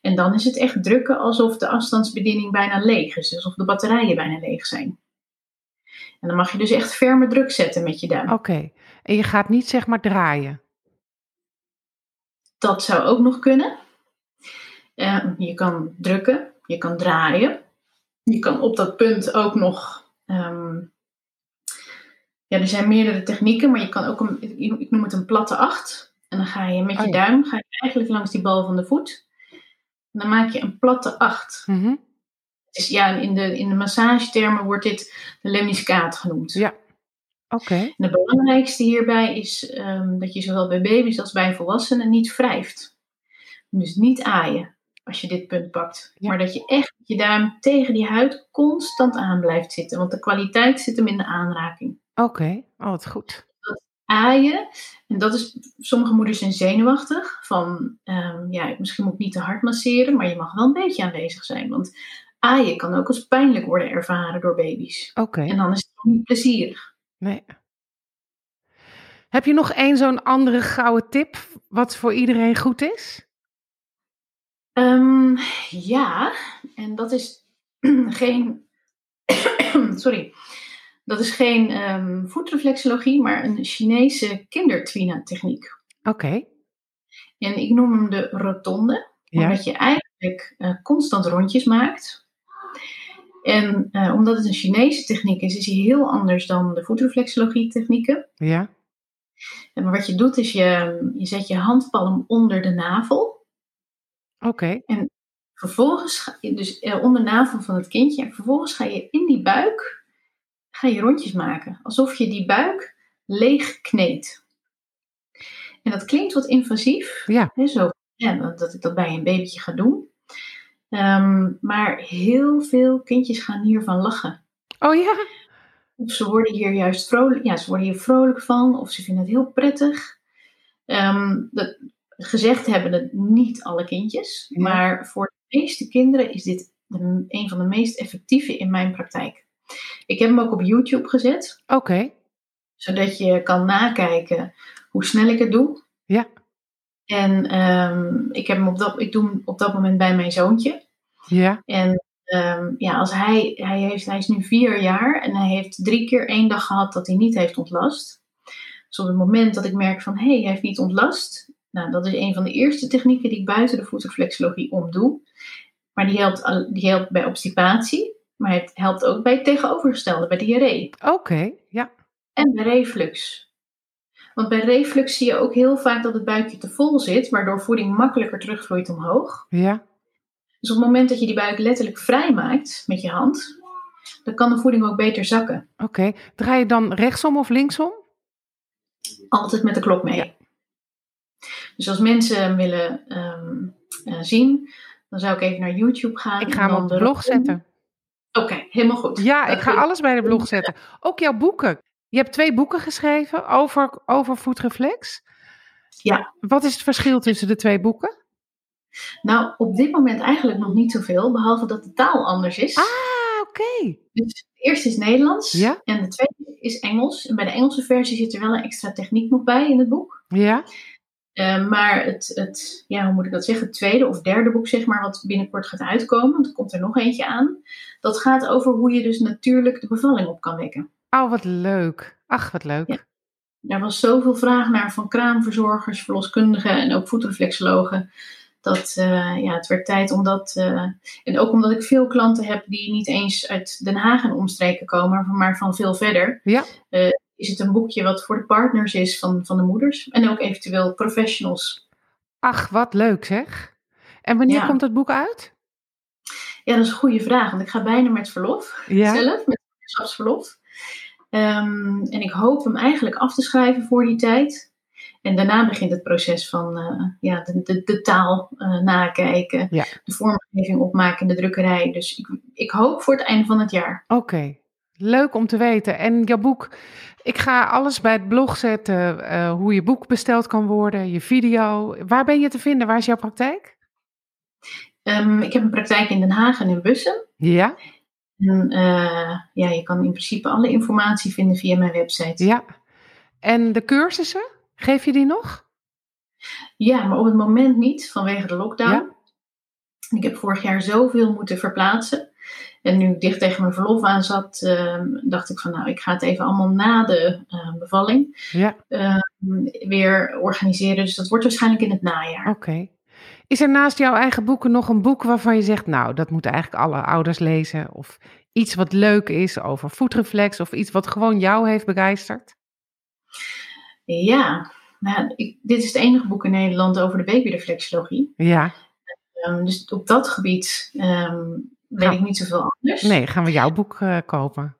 En dan is het echt drukken alsof de afstandsbediening bijna leeg is, alsof de batterijen bijna leeg zijn. En dan mag je dus echt ferme druk zetten met je duim. Oké. En je gaat niet zeg maar draaien. Dat zou ook nog kunnen. Uh, je kan drukken, je kan draaien. Je kan op dat punt ook nog. Um, ja, er zijn meerdere technieken, maar je kan ook een, ik noem het een platte acht. En dan ga je met je Oh ja. duim ga je eigenlijk langs die bal van de voet. En dan maak je een platte acht. Mhm. Ja, in de, in de massagetermen wordt dit de lemniscaat genoemd. Ja. Oké. En het belangrijkste hierbij is um, dat je zowel bij baby's als bij volwassenen niet wrijft. Dus niet aaien als je dit punt pakt. Ja. Maar dat je echt je duim tegen die huid constant aan blijft zitten. Want de kwaliteit zit hem in de aanraking. Oké. Oh, wat goed. Aaien, en dat is, sommige moeders zijn zenuwachtig. Van, um, ja, misschien moet ik niet te hard masseren, maar je mag wel een beetje aanwezig zijn. Want aaien kan ook als pijnlijk worden ervaren door baby's. Oké. En dan is het niet plezierig. Nee. Heb je nog één zo'n andere gouden tip wat voor iedereen goed is? Um, ja, en dat is geen. sorry. Dat is geen um, voetreflexologie, maar een Chinese kindertwina-techniek. Oké. Okay. En ik noem hem de rotonde, Ja. omdat je eigenlijk uh, constant rondjes maakt. En uh, omdat het een Chinese techniek is, is hij heel anders dan de voetreflexologie-technieken. Ja. En wat je doet, is je, je zet je handpalm onder de navel. Oké. Okay. En vervolgens, ga je dus uh, onder de navel van het kindje, en vervolgens ga je in die buik ga je rondjes maken. Alsof je die buik leeg kneedt. En dat klinkt wat invasief. Ja. Hè, zo, ja, dat ik dat bij een babytje ga doen. Um, maar heel veel kindjes gaan hiervan lachen. Oh ja? Of ze worden hier juist vrolijk, ja, ze worden hier vrolijk van, of ze vinden het heel prettig. Um, dat, gezegd hebben het niet alle kindjes, Ja. maar voor de meeste kinderen is dit de, een van de meest effectieve in mijn praktijk. Ik heb hem ook op YouTube gezet, Oké. zodat je kan nakijken hoe snel ik het doe. Ja. En um, ik, heb hem op dat, ik doe hem op dat moment bij mijn zoontje. Ja. En um, ja, als hij, hij, heeft, hij is nu vier jaar en hij heeft drie keer één dag gehad dat hij niet heeft ontlast. Dus op het moment dat ik merk van hé, hey, hij heeft niet ontlast. Nou, dat is een van de eerste technieken die ik buiten de voetreflexologie om doe. Maar die helpt, die helpt bij obstipatie. Maar het helpt ook bij het tegenovergestelde, bij diarree. Oké, okay, ja. En bij reflux. Want bij reflux zie je ook heel vaak dat het buikje te vol zit, waardoor voeding makkelijker terugvloeit omhoog. Ja. Dus op het moment dat je die buik letterlijk vrij maakt met je hand, dan kan de voeding ook beter zakken. Oké. Okay. Draai je dan rechtsom of linksom? Altijd met de klok mee. Ja. Dus als mensen willen um, uh, zien, dan zou ik even naar YouTube gaan. Ik ga hem op de blog zetten. Oké, okay, helemaal goed. Ja, dat ik ga alles bij de blog zetten. Ook jouw boeken. Je hebt twee boeken geschreven over, over voetreflex. Ja. Wat is het verschil tussen de twee boeken? Nou, op dit moment eigenlijk nog niet zoveel, behalve dat de taal anders is. Ah, oké. Okay. Dus eerste is Nederlands Ja? en de tweede is Engels. En bij de Engelse versie zit er wel een extra techniek nog bij in het boek. Ja? Eh, maar het, het, ja, hoe moet ik dat zeggen, het tweede of derde boek, zeg maar, wat binnenkort gaat uitkomen, want er komt er nog eentje aan. Dat gaat over hoe je dus natuurlijk de bevalling op kan wekken. Oh, wat leuk. Ach, wat leuk. Ja. Er was zoveel vraag naar van kraamverzorgers, verloskundigen en ook voetreflexologen. Dat eh, ja, het werd tijd om dat. eh, en ook omdat ik veel klanten heb die niet eens uit Den Haag en omstreken komen, maar van veel verder. Ja. eh, is het een boekje wat voor de partners is van, van de moeders. En ook eventueel professionals. Ach, wat leuk zeg. En wanneer Ja. komt het boek uit? Ja, dat is een goede vraag. Want ik ga bijna met verlof. Ja. Zelf, met zwangerschapsverlof. Ehm, en ik hoop hem eigenlijk af te schrijven voor die tijd. En daarna begint het proces van eh, ja, de, de, de taal eh, nakijken, Ja. de vormgeving opmaken, de drukkerij. Dus ik, ik hoop voor het einde van het jaar. Oké, leuk om te weten. En jouw boek, ik ga alles bij het blog zetten, eh, hoe je boek besteld kan worden, je video. Waar ben je te vinden? Waar is jouw praktijk? Ehm, ik heb een praktijk in Den Haag en in Bussen. Ja, En eh, ja, je kan in principe alle informatie vinden via mijn website. ja. En de cursussen, geef je die nog? Ja, maar op het moment niet vanwege de lockdown. Ja. Ik heb vorig jaar zoveel moeten verplaatsen. En nu ik dicht tegen mijn verlof aan zat, ehm, dacht ik van nou, ik ga het even allemaal na de eh, bevalling Ja, ehm, weer organiseren. Dus dat wordt waarschijnlijk in het najaar. oké. Is er naast jouw eigen boeken nog een boek waarvan je zegt, nou, dat moeten eigenlijk alle ouders lezen? Of iets wat leuk is over voetreflex of iets wat gewoon jou heeft begeisterd? Ja, nou, ik, dit is het enige boek in Nederland over de babyreflexologie. Ja, Ehm, dus op dat gebied ehm, weet ik niet zoveel anders. nee, gaan we jouw boek eh, kopen?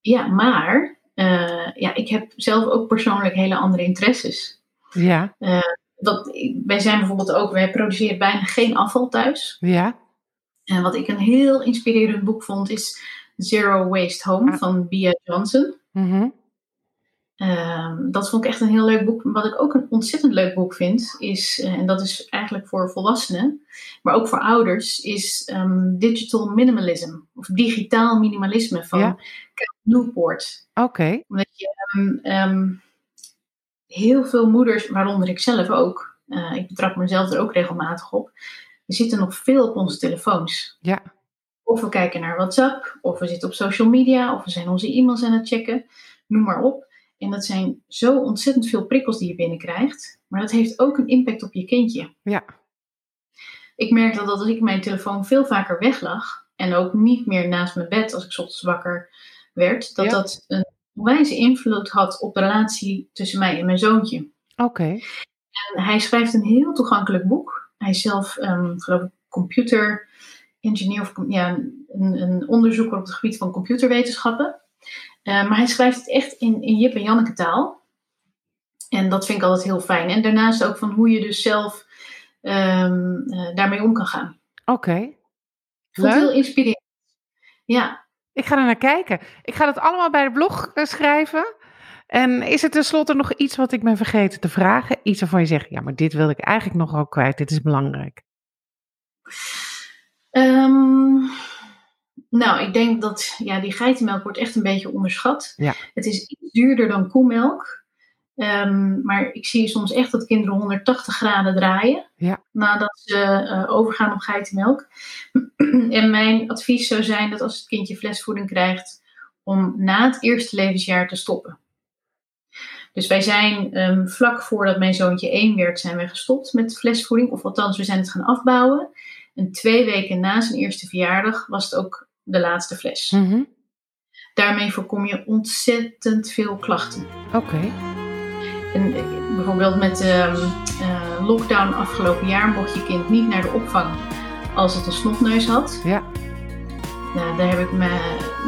Ja, maar eh, ja, ik heb zelf ook persoonlijk hele andere interesses. Ja, Dat, wij zijn bijvoorbeeld ook, wij produceren bijna geen afval thuis. ja, En wat ik een heel inspirerend boek vond, is Zero Waste Home Ah. van Bia Johnson. mhm, Ehm, dat vond ik echt een heel leuk boek. Wat ik ook een ontzettend leuk boek vind, is, eh, en dat is eigenlijk voor volwassenen, maar ook voor ouders, is ehm, Digital Minimalism. Of digitaal minimalisme van Ja. Newport. oké, Omdat je ehm, heel veel moeders, waaronder ik zelf ook, eh, ik betrap mezelf er ook regelmatig op, we zitten nog veel op onze telefoons. ja, Of we kijken naar WhatsApp, of we zitten op social media, of we zijn onze e-mails aan het checken, noem maar op. En dat zijn zo ontzettend veel prikkels die je binnenkrijgt, maar dat heeft ook een impact op je kindje. ja, Ik merk dat als ik mijn telefoon veel vaker weglag en ook niet meer naast mijn bed als ik ochtends wakker werd, dat Ja. dat een onwijze invloed had op de relatie tussen mij en mijn zoontje. oké, En hij schrijft een heel toegankelijk boek. Hij is zelf, ehm, geloof ik, computer engineer of ja, een, een onderzoeker op het gebied van computerwetenschappen. Eh, maar hij schrijft het echt in, in Jip en Janneke taal. En dat vind ik altijd heel fijn. En daarnaast ook van hoe je dus zelf ehm, eh, daarmee om kan gaan. oké. Leuk. heel inspirerend. Ja, Ik ga er naar kijken. Ik ga dat allemaal bij de blog eh, schrijven. En is er tenslotte nog iets wat ik ben vergeten te vragen? Iets waarvan je zegt, ja, maar dit wil ik eigenlijk nog ook kwijt. Dit is belangrijk. Ehm, nou, ik denk dat ja, die geitenmelk wordt echt een beetje onderschat. Ja. Het is iets duurder dan koemelk. Ehm, maar ik zie soms echt dat kinderen 180 graden draaien Ja. nadat ze eh, overgaan op geitenmelk. en mijn advies zou zijn dat als het kindje flesvoeding krijgt, om na het eerste levensjaar te stoppen. Dus wij zijn ehm, vlak voordat mijn zoontje één werd, zijn wij gestopt met flesvoeding. Of althans, we zijn het gaan afbouwen. En twee weken na zijn eerste verjaardag was het ook de laatste fles. Mhm. Daarmee voorkom je ontzettend veel klachten. Oké, En eh, bijvoorbeeld met de eh, lockdown afgelopen jaar mocht je kind niet naar de opvang als het een snotneus had. ja, Nou, daar heb ik me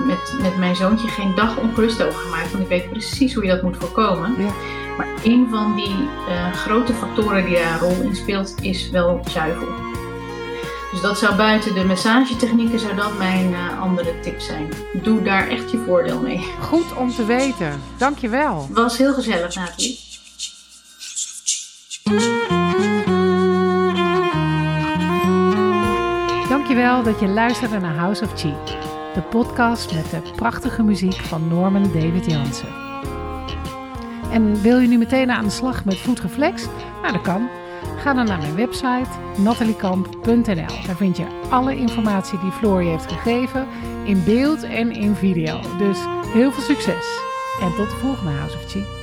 met, met mijn zoontje geen dag ongerust over gemaakt, want ik weet precies hoe je dat moet voorkomen. Ja. Maar een van die eh, grote factoren die daar een rol in speelt, is wel zuivel. Dus dat zou buiten de massagetechnieken zou dat mijn andere tip zijn. Doe daar echt je voordeel mee. goed om te weten. Dankjewel. Was heel gezellig, Nathalie. Dankjewel dat je luisterde naar House of Chi. de podcast met de prachtige muziek van Norman David Jansen. En wil je nu meteen aan de slag met Voetreflex? Nou, dat kan. Ga dan naar mijn website nataliekamp.nl. Daar vind je alle informatie die Floor je heeft gegeven in beeld en in video. Dus heel veel succes en tot de volgende House of Chi.